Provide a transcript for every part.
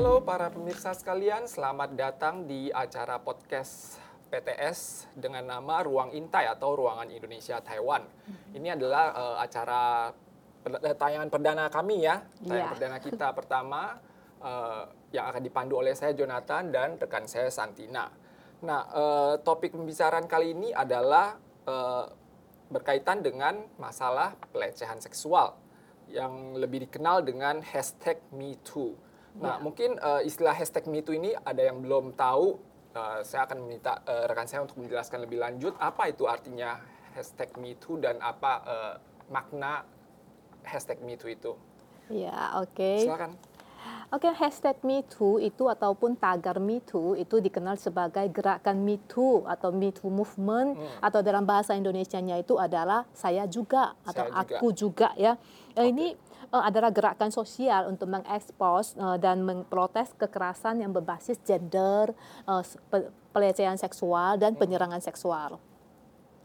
Halo para pemirsa sekalian, selamat datang di acara podcast PTS dengan nama Ruang Intai atau Ruangan Indonesia Taiwan. Ini adalah uh, acara per- eh, tayangan perdana kami ya, tayangan Iya. perdana kita pertama uh, yang akan dipandu oleh saya Jonathan dan rekan saya Santina. Nah, uh, topik pembicaraan kali ini adalah uh, berkaitan dengan masalah pelecehan seksual yang lebih dikenal dengan hashtag MeToo. Nah, Ya. mungkin uh, istilah hashtag MeToo ini ada yang belum tahu. Uh, saya akan meminta uh, rekan saya untuk menjelaskan lebih lanjut apa itu artinya hashtag MeToo dan apa uh, makna hashtag MeToo itu. Ya, oke. Silakan. Oke, hashtag MeToo itu ataupun tagar MeToo itu dikenal sebagai gerakan MeToo atau MeToo movement atau dalam bahasa Indonesianya itu adalah saya juga atau Saya juga. aku juga ya. Eh, Ini eh, adalah gerakan sosial untuk mengekspos eh, dan memprotes kekerasan yang berbasis gender, pe- pelecehan seksual dan penyerangan seksual.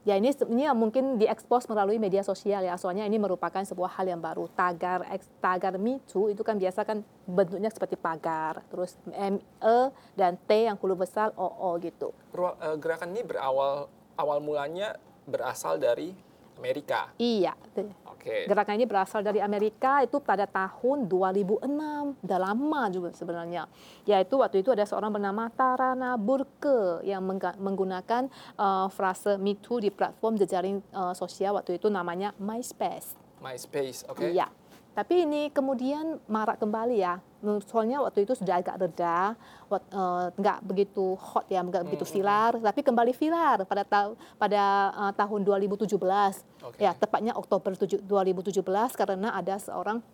Ya ini sebenarnya mungkin diekspos melalui media sosial ya. Soalnya ini merupakan sebuah hal yang baru. Tagar tagar Me Too itu kan biasa kan bentuknya seperti pagar, terus M E dan T yang huruf besar O O gitu. Uh, gerakan ini berawal awal mulanya berasal dari Amerika. Iya. Oke. Gerakan ini berasal dari Amerika itu pada tahun 2006. Udah lama juga sebenarnya. Yaitu waktu itu ada seorang bernama Tarana Burke yang menggunakan uh, frase Me Too di platform jejaring uh, sosial waktu itu namanya MySpace. MySpace, oke. Iya. Tapi ini kemudian marak kembali ya. Hmm, Soalnya waktu itu sudah agak reda, eh, nggak begitu hot ya, nggak begitu viral, tapi kembali viral pada ta- pada eh, tahun 2017. Oke. Ya, tepatnya Oktober tujuh- 2017 karena ada seorang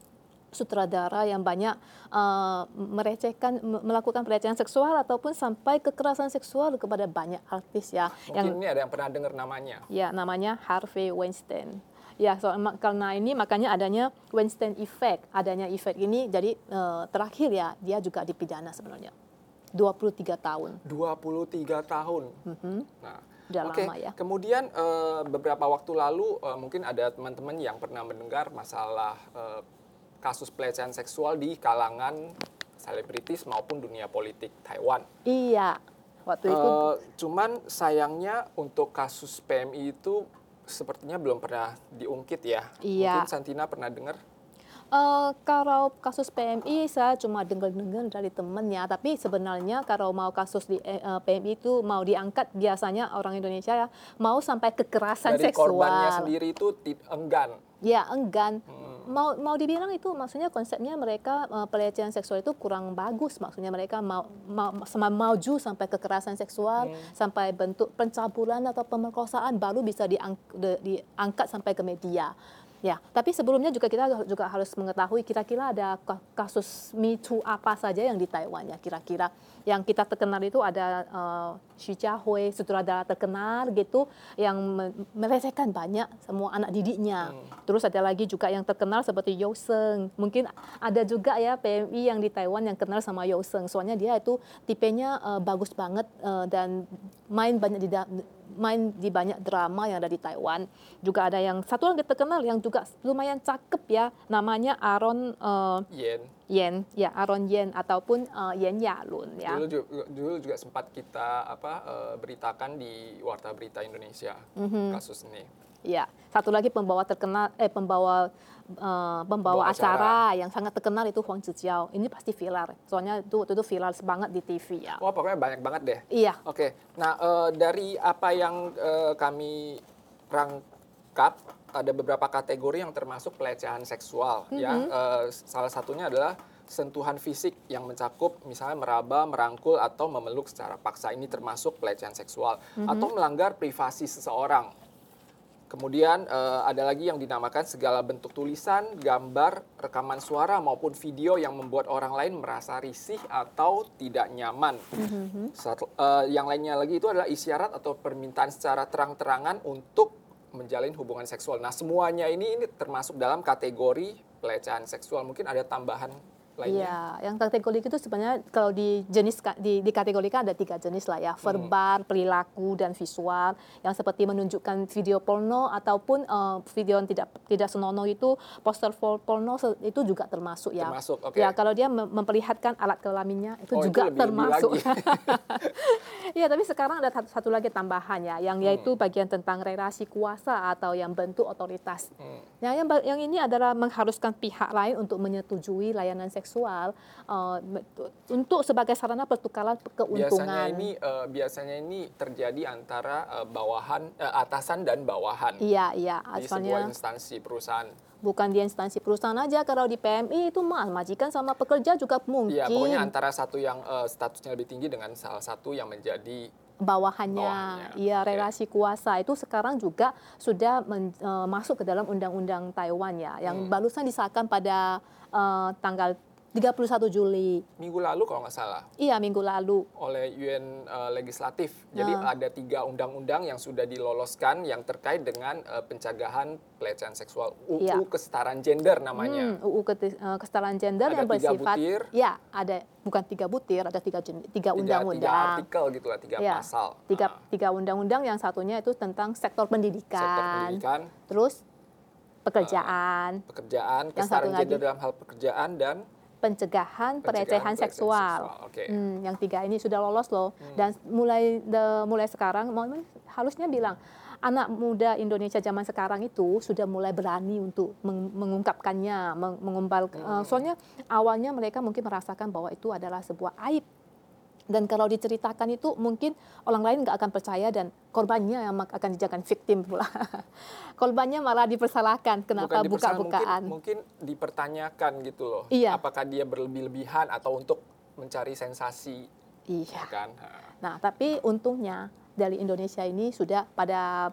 sutradara yang banyak eh, merecehkan me- melakukan pelecehan seksual ataupun sampai kekerasan seksual kepada banyak artis ya yang Mungkin ini ada yang pernah dengar namanya. Ya, namanya Harvey Weinstein. Ya, so, karena ini makanya adanya Weinstein effect. Adanya efek ini jadi eh, terakhir ya dia juga dipidana sebenarnya. 23 tahun. 23 tahun. Nah, Udah oke. lama ya. Kemudian eh, beberapa waktu lalu eh, mungkin ada teman-teman yang pernah mendengar masalah eh, kasus pelecehan seksual di kalangan selebritis maupun dunia politik Taiwan. Iya. Waktu itu cuman sayangnya untuk kasus PMI itu sepertinya belum pernah diungkit ya. Iya. Mungkin Santina pernah dengar? eh, kalau kasus PMI saya cuma dengar-dengar dari temen ya, tapi sebenarnya kalau mau kasus di eh, eh, PMI itu mau diangkat biasanya orang Indonesia ya mau sampai kekerasan Dari seksual. korbannya sendiri itu enggan. Ya enggan. Hmm. Mau mau dibilang itu maksudnya konsepnya mereka eh, pelecehan seksual itu kurang bagus. Maksudnya mereka mau mau sama maju sampai kekerasan seksual, Hmm. sampai bentuk pencabulan atau pemerkosaan baru bisa diang- de- diangkat sampai ke media. Ya, tapi sebelumnya juga kita juga harus mengetahui kira-kira ada ka- kasus Me Too apa saja yang di Taiwan ya kira-kira. Yang kita terkenal itu ada eh, Xu Jiahui, sutradara terkenal gitu yang me- melecehkan banyak semua anak didiknya. Terus ada lagi juga yang terkenal seperti Yo Seng. Mungkin ada juga ya PMI yang di Taiwan yang kenal sama Yo Seng. Soalnya dia itu tipenya eh, bagus banget eh, dan main banyak di main di banyak drama yang ada di Taiwan. Juga ada yang satu lagi terkenal yang juga lumayan cakep ya, namanya Aaron eh, Yen. Yen, ya Aaron Yen ataupun eh, Yen Yalun ya. Dulu juga, dulu juga sempat kita apa eh, beritakan di Warta Berita Indonesia Mhm. kasus ini. Ya, satu lagi pembawa terkenal eh pembawa eh, pembawa Pembawa acara. yang sangat terkenal itu Huang Zijiao. Ini pasti viral. Soalnya itu waktu itu viral banget di TV ya. Wah pokoknya banyak banget deh. Iya. Oke, nah eh, dari apa yang eh, kami rangkap ada beberapa kategori yang termasuk pelecehan seksual ya. Eh, salah satunya adalah sentuhan fisik yang mencakup misalnya meraba, merangkul atau memeluk secara paksa ini termasuk pelecehan seksual atau melanggar privasi seseorang. Kemudian eh, ada lagi yang dinamakan segala bentuk tulisan, gambar, rekaman suara maupun video yang membuat orang lain merasa risih atau tidak nyaman. Satu, eh, yang lainnya lagi itu adalah isyarat atau permintaan secara terang-terangan untuk menjalin hubungan seksual. Nah, semuanya ini ini termasuk dalam kategori pelecehan seksual. Mungkin ada tambahan lainnya? Iya, yang kategori itu sebenarnya kalau di jenis di dikategorikan ada tiga jenis lah ya, verbal, perilaku dan visual. Yang seperti menunjukkan video porno ataupun eh, video yang tidak tidak senonoh itu poster porno itu juga termasuk ya. Termasuk, oke. Ya, kalau dia mem- memperlihatkan alat kelaminnya itu Oh, itu juga lebih-lebih termasuk. lagi. Iya, tapi sekarang ada satu, satu lagi tambahan ya, yang Hmm. yaitu bagian tentang relasi kuasa atau yang bentuk otoritas. Hmm. Yang yang yang ini adalah mengharuskan pihak lain untuk menyetujui layanan seksual me- untuk sebagai sarana pertukaran keuntungan. Biasanya ini eh, biasanya ini terjadi antara eh, bawahan eh, atasan dan bawahan Iya, iya, di sebuah instansi perusahaan. bukan di instansi perusahaan aja. Kalau di PMI itu mah majikan sama pekerja juga mungkin Iya, pokoknya antara satu yang eh, statusnya lebih tinggi dengan salah satu yang menjadi bawahannya. Iya, relasi kuasa itu sekarang juga sudah men- eh, masuk ke dalam undang-undang Taiwan ya, yang Hmm. barusan disahkan pada eh, tanggal 31 Juli. minggu lalu kalau nggak salah Iya, minggu lalu. oleh UN eh, legislatif. Jadi Nah. ada tiga undang-undang yang sudah diloloskan yang terkait dengan eh, pencegahan pelecehan seksual. UU Iya. kesetaraan gender namanya. Hmm, UU eh, kesetaraan gender Ada yang tiga bersifat butir. ya ada bukan tiga butir ada tiga tiga Tiga, tiga undang-undang artikel gitu lah, tiga Ya, pasal. tiga Ah, tiga undang-undang yang satunya itu tentang sektor pendidikan, sektor pendidikan, terus pekerjaan pekerjaan, Yang kesetaraan satu gender lagi. dalam hal pekerjaan dan pencegahan pelecehan pelecehan seksual. Oke. Hmm, yang tiga ini sudah lolos loh. Dan mulai de- mulai sekarang, mau- harusnya bilang anak muda Indonesia zaman sekarang itu sudah mulai berani untuk meng- mengungkapkannya, meng- mengumpal. eh, soalnya awalnya mereka mungkin merasakan bahwa itu adalah sebuah aib. Dan kalau diceritakan itu mungkin orang lain nggak akan percaya dan korbannya yang akan dijadikan victim pula. korbannya malah dipersalahkan kenapa buka-bukaan. Mungkin, mungkin dipertanyakan gitu loh. Iya. Apakah dia berlebih-lebihan atau untuk mencari sensasi, Iya. ya kan? Nah, tapi untungnya dari Indonesia ini sudah pada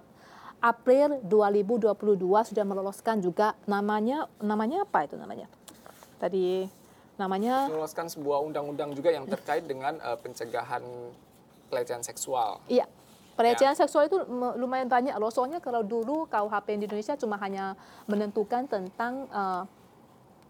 April 2022 sudah meloloskan juga namanya namanya apa itu namanya? Tadi namanya meloloskan sebuah undang-undang juga yang terkait dengan eh, pencegahan pelecehan seksual. iya pelecehan seksual itu lumayan banyak loh. Soalnya kalau dulu KUHP di Indonesia cuma hanya menentukan tentang eh,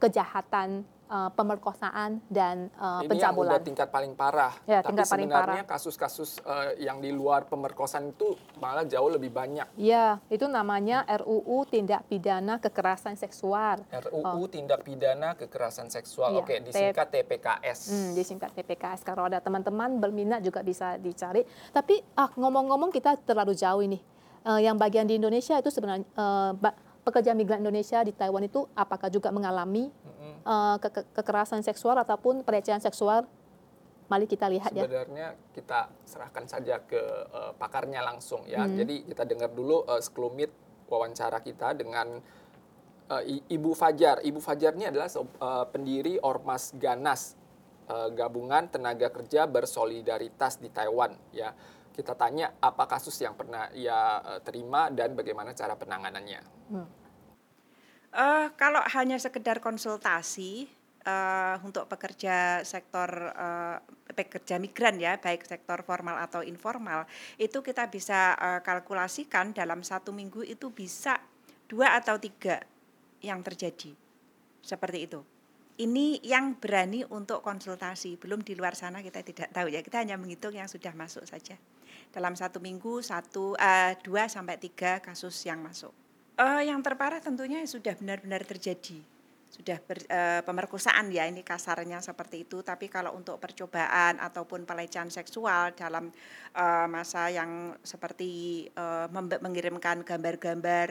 kejahatan eh, pemerkosaan dan eh, Ini yang pencabulan. udah tingkat paling parah. Ya, Tapi tingkat paling sebenarnya kasus-kasus eh, yang di luar pemerkosaan itu malah jauh lebih banyak. Ya, itu namanya RUU Tindak Pidana Kekerasan Seksual. RUU Tindak Pidana Kekerasan Seksual. Iya, Oke, disingkat TPKS. Hmm, disingkat TPKS. Kalau ada teman-teman berminat juga bisa dicari. Tapi ah ngomong-ngomong kita terlalu jauh ini. Eh, yang bagian di Indonesia itu sebenarnya ba- pekerja migran Indonesia di Taiwan itu apakah juga mengalami Eh, ke- ke- kekerasan seksual ataupun pelecehan seksual? Mari kita lihat ya. Sebenarnya kita serahkan saja ke eh, pakarnya langsung ya. Hmm. Jadi kita dengar dulu eh, sekelumit wawancara kita dengan I- Ibu Fajar. Ibu Fajar ini adalah eh, pendiri Ormas Ganas, gabungan tenaga kerja bersolidaritas di Taiwan ya. Kita tanya apa kasus yang pernah ia terima dan bagaimana cara penanganannya. Eh, kalau hanya sekedar konsultasi eh, untuk pekerja sektor eh, pekerja migran ya, baik sektor formal atau informal, itu kita bisa eh, kalkulasikan dalam satu minggu itu bisa dua atau tiga yang terjadi seperti itu. Ini yang berani untuk konsultasi, belum di luar sana kita tidak tahu ya. Kita hanya menghitung yang sudah masuk saja. Dalam satu minggu satu, eh, dua sampai tiga kasus yang masuk. Eh, yang terparah tentunya sudah benar-benar terjadi, sudah ber- eh, pemerkosaan ya ini kasarnya seperti itu. Tapi kalau untuk percobaan ataupun pelecehan seksual dalam eh, masa yang seperti membe- mengirimkan gambar-gambar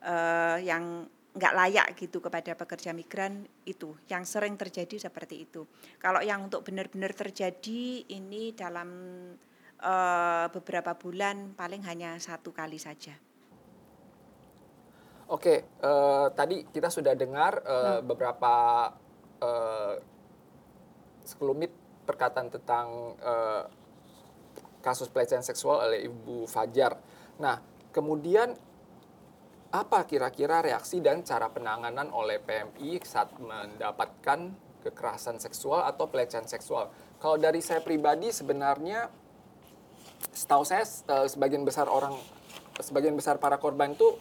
eh, yang nggak layak gitu kepada pekerja migran itu yang sering terjadi seperti itu. Kalau yang untuk benar-benar terjadi ini dalam eh, beberapa bulan paling hanya satu kali saja. Oke, eh, tadi kita sudah dengar eh, beberapa eh, sekelumit perkataan tentang eh, kasus pelecehan seksual oleh Ibu Fajar. Nah, kemudian apa kira-kira reaksi dan cara penanganan oleh PMI saat mendapatkan kekerasan seksual atau pelecehan seksual? Kalau dari saya pribadi sebenarnya setahu saya sebagian besar orang sebagian besar para korban itu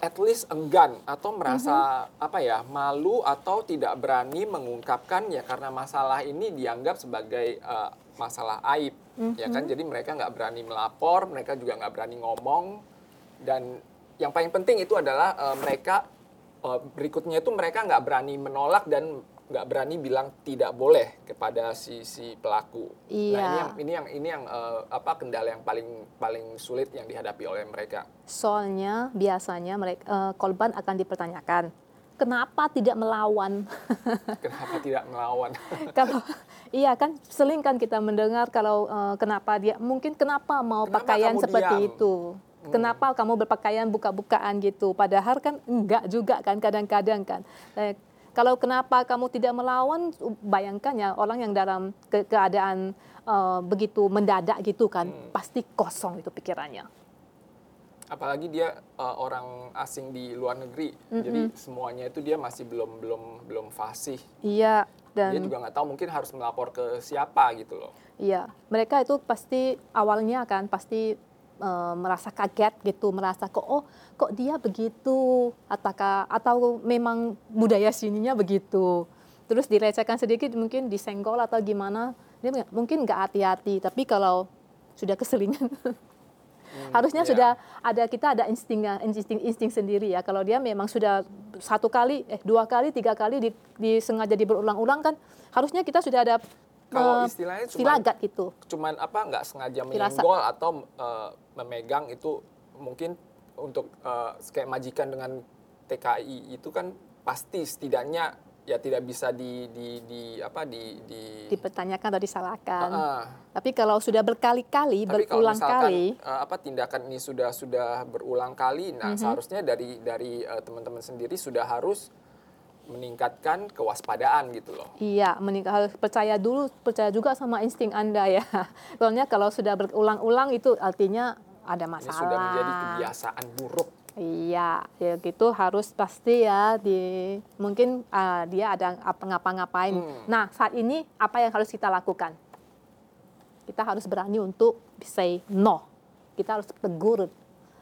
at least enggan atau merasa Mhm. apa ya malu atau tidak berani mengungkapkan ya karena masalah ini dianggap sebagai eh, masalah aib ya Mhm. kan jadi mereka nggak berani melapor mereka juga nggak berani ngomong dan yang paling penting itu adalah eh, mereka eh, berikutnya itu mereka nggak berani menolak dan nggak berani bilang tidak boleh kepada si si pelaku. Nah ini Iya. yang ini yang ini yang eh, apa kendala yang paling paling sulit yang dihadapi oleh mereka. Soalnya biasanya mereka eh, korban akan dipertanyakan, kenapa tidak melawan? Kenapa tidak melawan? kalau iya kan sering kan kita mendengar kalau eh, kenapa dia mungkin kenapa mau Kenapa pakaian seperti diam? itu? Kenapa kamu berpakaian buka-bukaan gitu? Padahal kan enggak juga kan kadang-kadang kan. Kalau kenapa kamu tidak melawan, bayangkan ya orang yang dalam ke- keadaan eh, begitu mendadak gitu kan, pasti kosong itu pikirannya. apalagi dia uh, orang asing di luar negeri. Jadi semuanya itu dia masih belum belum belum fasih. Iya dan dia juga nggak tahu mungkin harus melapor ke siapa gitu loh. Iya, mereka itu pasti awalnya kan pasti eh, merasa kaget gitu, merasa kok oh kok dia begitu, ataukah atau memang budaya sininya begitu. Terus direcehkan sedikit mungkin disenggol atau gimana, dia mungkin nggak hati-hati. Tapi kalau sudah keselingan, harusnya iya. sudah ada kita ada instingnya, insting insting sendiri ya. Kalau dia memang sudah satu kali, eh dua kali, tiga kali di, disengaja di berulang-ulang kan, harusnya kita sudah ada Kalau istilahnya cuma- silagat gitu. cuman apa nggak sengaja Firasat. menyenggol atau uh, memegang itu mungkin untuk uh, kayak majikan dengan TKI itu kan pasti setidaknya ya tidak bisa di di, di apa di di dipertanyakan atau disalahkan. Ah, Tapi kalau sudah berkali-kali, Tapi kalau berulang misalkan kali, eh, apa tindakan ini sudah sudah berulang kali, nah Mhm. seharusnya dari dari eh, teman-teman sendiri sudah harus meningkatkan kewaspadaan gitu loh. iya, meningkat harus percaya dulu, percaya juga sama insting Anda ya. Soalnya kalau sudah berulang-ulang itu artinya ada Ini masalah. sudah menjadi kebiasaan buruk. Iya, ya gitu harus pasti ya di mungkin ah, dia ada apa ngapa-ngapain. Hmm. Nah, saat ini apa yang harus kita lakukan? Kita harus berani untuk say no. Kita harus tegur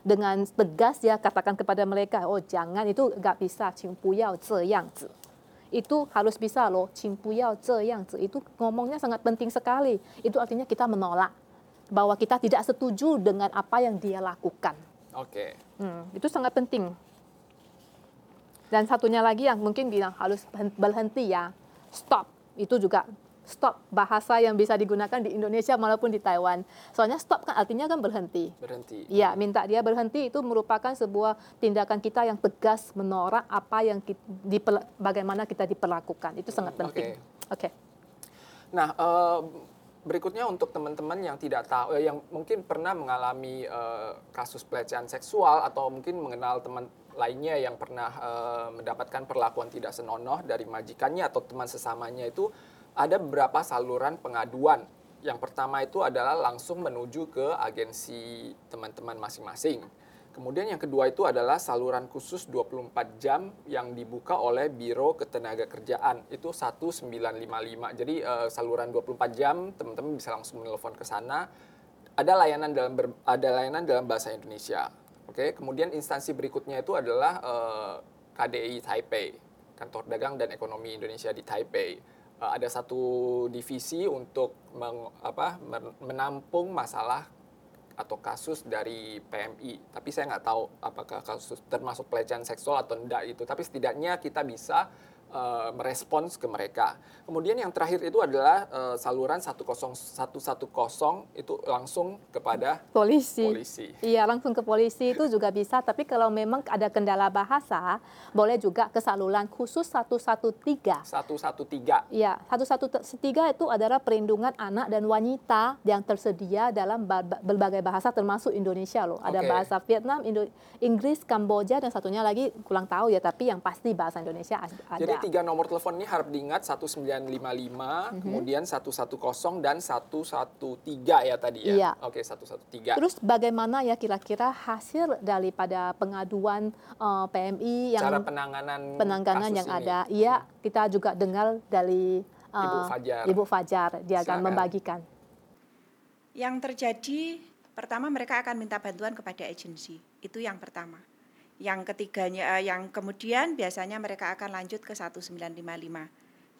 dengan tegas ya katakan kepada mereka, oh jangan itu nggak bisa, cimpuyau zeyangzi. Itu harus bisa loh, cimpuyau zeyangzi. Itu ngomongnya sangat penting sekali. Itu artinya kita menolak bahwa kita tidak setuju dengan apa yang dia lakukan. Oke. Okay. Hmm, itu sangat penting. Dan satunya lagi yang mungkin bilang harus berhenti ya, stop. Itu juga stop bahasa yang bisa digunakan di Indonesia maupun di Taiwan. Soalnya stop kan artinya kan berhenti. Berhenti. Iya, minta dia berhenti itu merupakan sebuah tindakan kita yang tegas menolak apa yang diper- bagaimana kita diperlakukan. Itu sangat Hmm, penting. Oke. Nah, eh, berikutnya untuk teman-teman yang tidak tahu, eh, yang mungkin pernah mengalami eh, kasus pelecehan seksual atau mungkin mengenal teman lainnya yang pernah eh, mendapatkan perlakuan tidak senonoh dari majikannya atau teman sesamanya itu ada beberapa saluran pengaduan. Yang pertama itu adalah langsung menuju ke agensi teman-teman masing-masing. Kemudian yang kedua itu adalah saluran khusus 24 jam yang dibuka oleh Biro Ketenagakerjaan. Itu 1955. Jadi eh, saluran 24 jam teman-teman bisa langsung menelpon ke sana. Ada layanan dalam ada layanan dalam bahasa Indonesia. Oke, kemudian instansi berikutnya itu adalah eh, KDI Taipei, Kantor Dagang dan Ekonomi Indonesia di Taipei. Eh, ada satu divisi untuk meng- apa, men- menampung masalah atau kasus dari PMI. Tapi saya nggak tahu apakah kasus termasuk pelecehan seksual atau tidak itu. Tapi setidaknya kita bisa eh, merespons ke mereka. Kemudian yang terakhir itu adalah eh, saluran 10110 itu langsung kepada Polisi. polisi. Iya, langsung ke polisi itu juga bisa. Tapi kalau memang ada kendala bahasa, boleh juga ke saluran khusus 113. 113. Iya, 113 itu adalah perlindungan anak dan wanita yang tersedia dalam ba- ba- berbagai bahasa termasuk Indonesia loh. Ada Oke. bahasa Vietnam, Indo- Inggris, Kamboja dan satunya lagi kurang tahu ya, tapi yang pasti bahasa Indonesia ada. Jadi tiga nomor telepon ini harap diingat 1955, Mhm. kemudian 110 dan 113 ya tadi ya. Iya. Oke, 113. Terus bagaimana ya kira-kira hasil daripada pengaduan eh, PMI yang cara penanganan penanganan kasus yang ini. ada? Iya, kita juga dengar dari eh, Ibu Fajar. Ibu Fajar, dia akan Silakan. membagikan. Yang terjadi pertama mereka akan minta bantuan kepada agensi. Itu yang pertama. Yang ketiganya, eh, yang kemudian biasanya mereka akan lanjut ke 1955.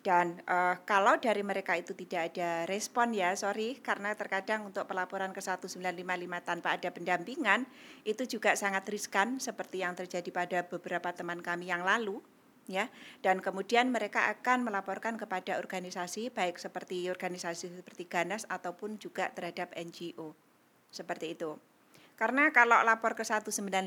Dan eh, kalau dari mereka itu tidak ada respon ya, sorry, karena terkadang untuk pelaporan ke 1955 tanpa ada pendampingan itu juga sangat riskan seperti yang terjadi pada beberapa teman kami yang lalu ya. Dan kemudian mereka akan melaporkan kepada organisasi baik seperti organisasi seperti Ganas ataupun juga terhadap NGO seperti itu karena kalau lapor ke 1955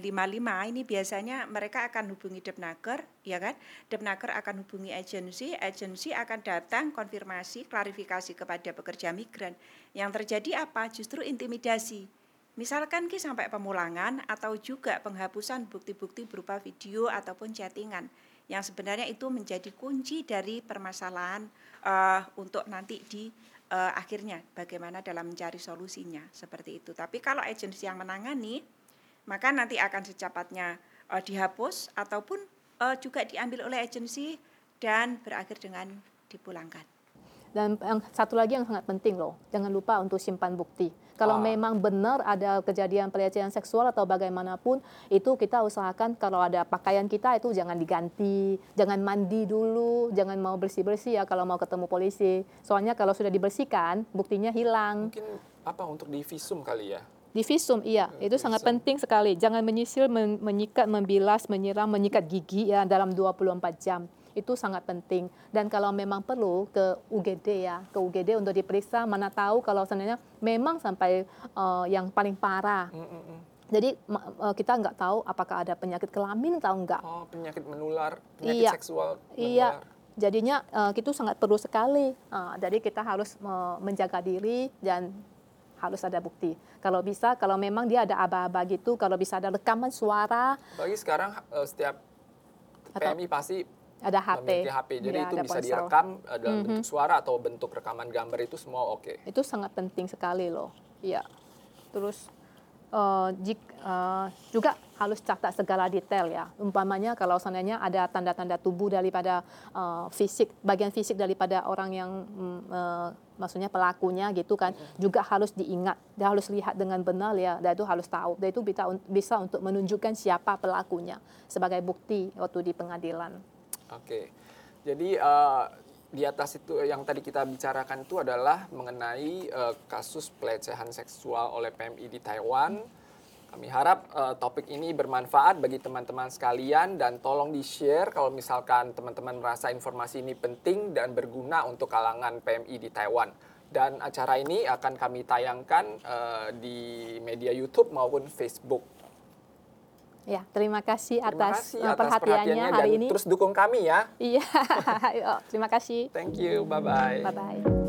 ini biasanya mereka akan hubungi Depnaker ya kan? Depnaker akan hubungi agensi agensi akan datang konfirmasi klarifikasi kepada pekerja migran. Yang terjadi apa? Justru intimidasi. Misalkan ki sampai pemulangan atau juga penghapusan bukti-bukti berupa video ataupun chattingan yang sebenarnya itu menjadi kunci dari permasalahan uh, untuk nanti di uh, akhirnya bagaimana dalam mencari solusinya seperti itu. Tapi kalau agensi yang menangani maka nanti akan secepatnya uh, dihapus ataupun uh, juga diambil oleh agensi dan berakhir dengan dipulangkan. Dan yang satu lagi yang sangat penting loh, jangan lupa untuk simpan bukti. Kalau Ah. memang benar ada kejadian pelecehan seksual atau bagaimanapun, itu kita usahakan kalau ada pakaian kita itu jangan diganti, jangan mandi dulu, jangan mau bersih-bersih ya kalau mau ketemu polisi. Soalnya kalau sudah dibersihkan, buktinya hilang. Mungkin apa untuk di visum kali ya? Di visum, iya, itu sangat penting sekali. Jangan menyisir, men- menyikat, membilas, menyiram, menyikat gigi ya dalam 24 jam. Itu sangat penting. Dan kalau memang perlu ke UGD ya, ke UGD untuk diperiksa, mana tahu kalau sebenarnya memang sampai eh, yang paling parah. Mm, mm, mm. Jadi eh, kita nggak tahu apakah ada penyakit kelamin atau enggak. Oh, penyakit menular, penyakit Iya. seksual Iya, menular. jadinya eh, itu sangat perlu sekali. Eh, jadi kita harus menjaga diri dan harus ada bukti. Kalau bisa, kalau memang dia ada aba-aba gitu, kalau bisa ada rekaman suara, Bagi sekarang setiap Atau PMI pasti ada HP, memiliki HP. Jadi ya, itu bisa ponsel. direkam eh, dalam Mhm. bentuk suara atau bentuk rekaman gambar itu semua oke. Itu sangat penting sekali loh. Iya. Terus eh, jik- eh, juga harus catat segala detail ya. Umpamanya kalau seandainya ada tanda-tanda tubuh daripada eh, fisik, bagian fisik daripada orang yang mm, eh, maksudnya pelakunya gitu kan, juga harus diingat. Dia harus lihat dengan benar ya. Dan itu harus tahu. Dan itu bisa, bisa untuk menunjukkan siapa pelakunya sebagai bukti waktu di pengadilan. Oke. Jadi eh, di atas itu yang tadi kita bicarakan itu adalah mengenai eh, kasus pelecehan seksual oleh PMI di Taiwan. Kami harap eh, topik ini bermanfaat bagi teman-teman sekalian dan tolong di-share kalau misalkan teman-teman merasa informasi ini penting dan berguna untuk kalangan PMI di Taiwan. Dan acara ini akan kami tayangkan eh, di media YouTube maupun Facebook. Ya, terima kasih Terima atas, kasih eh, atas perhatiannya hari dan ini. terus dukung kami ya. Iya, terima kasih. Thank you. Bye-bye. Bye bye.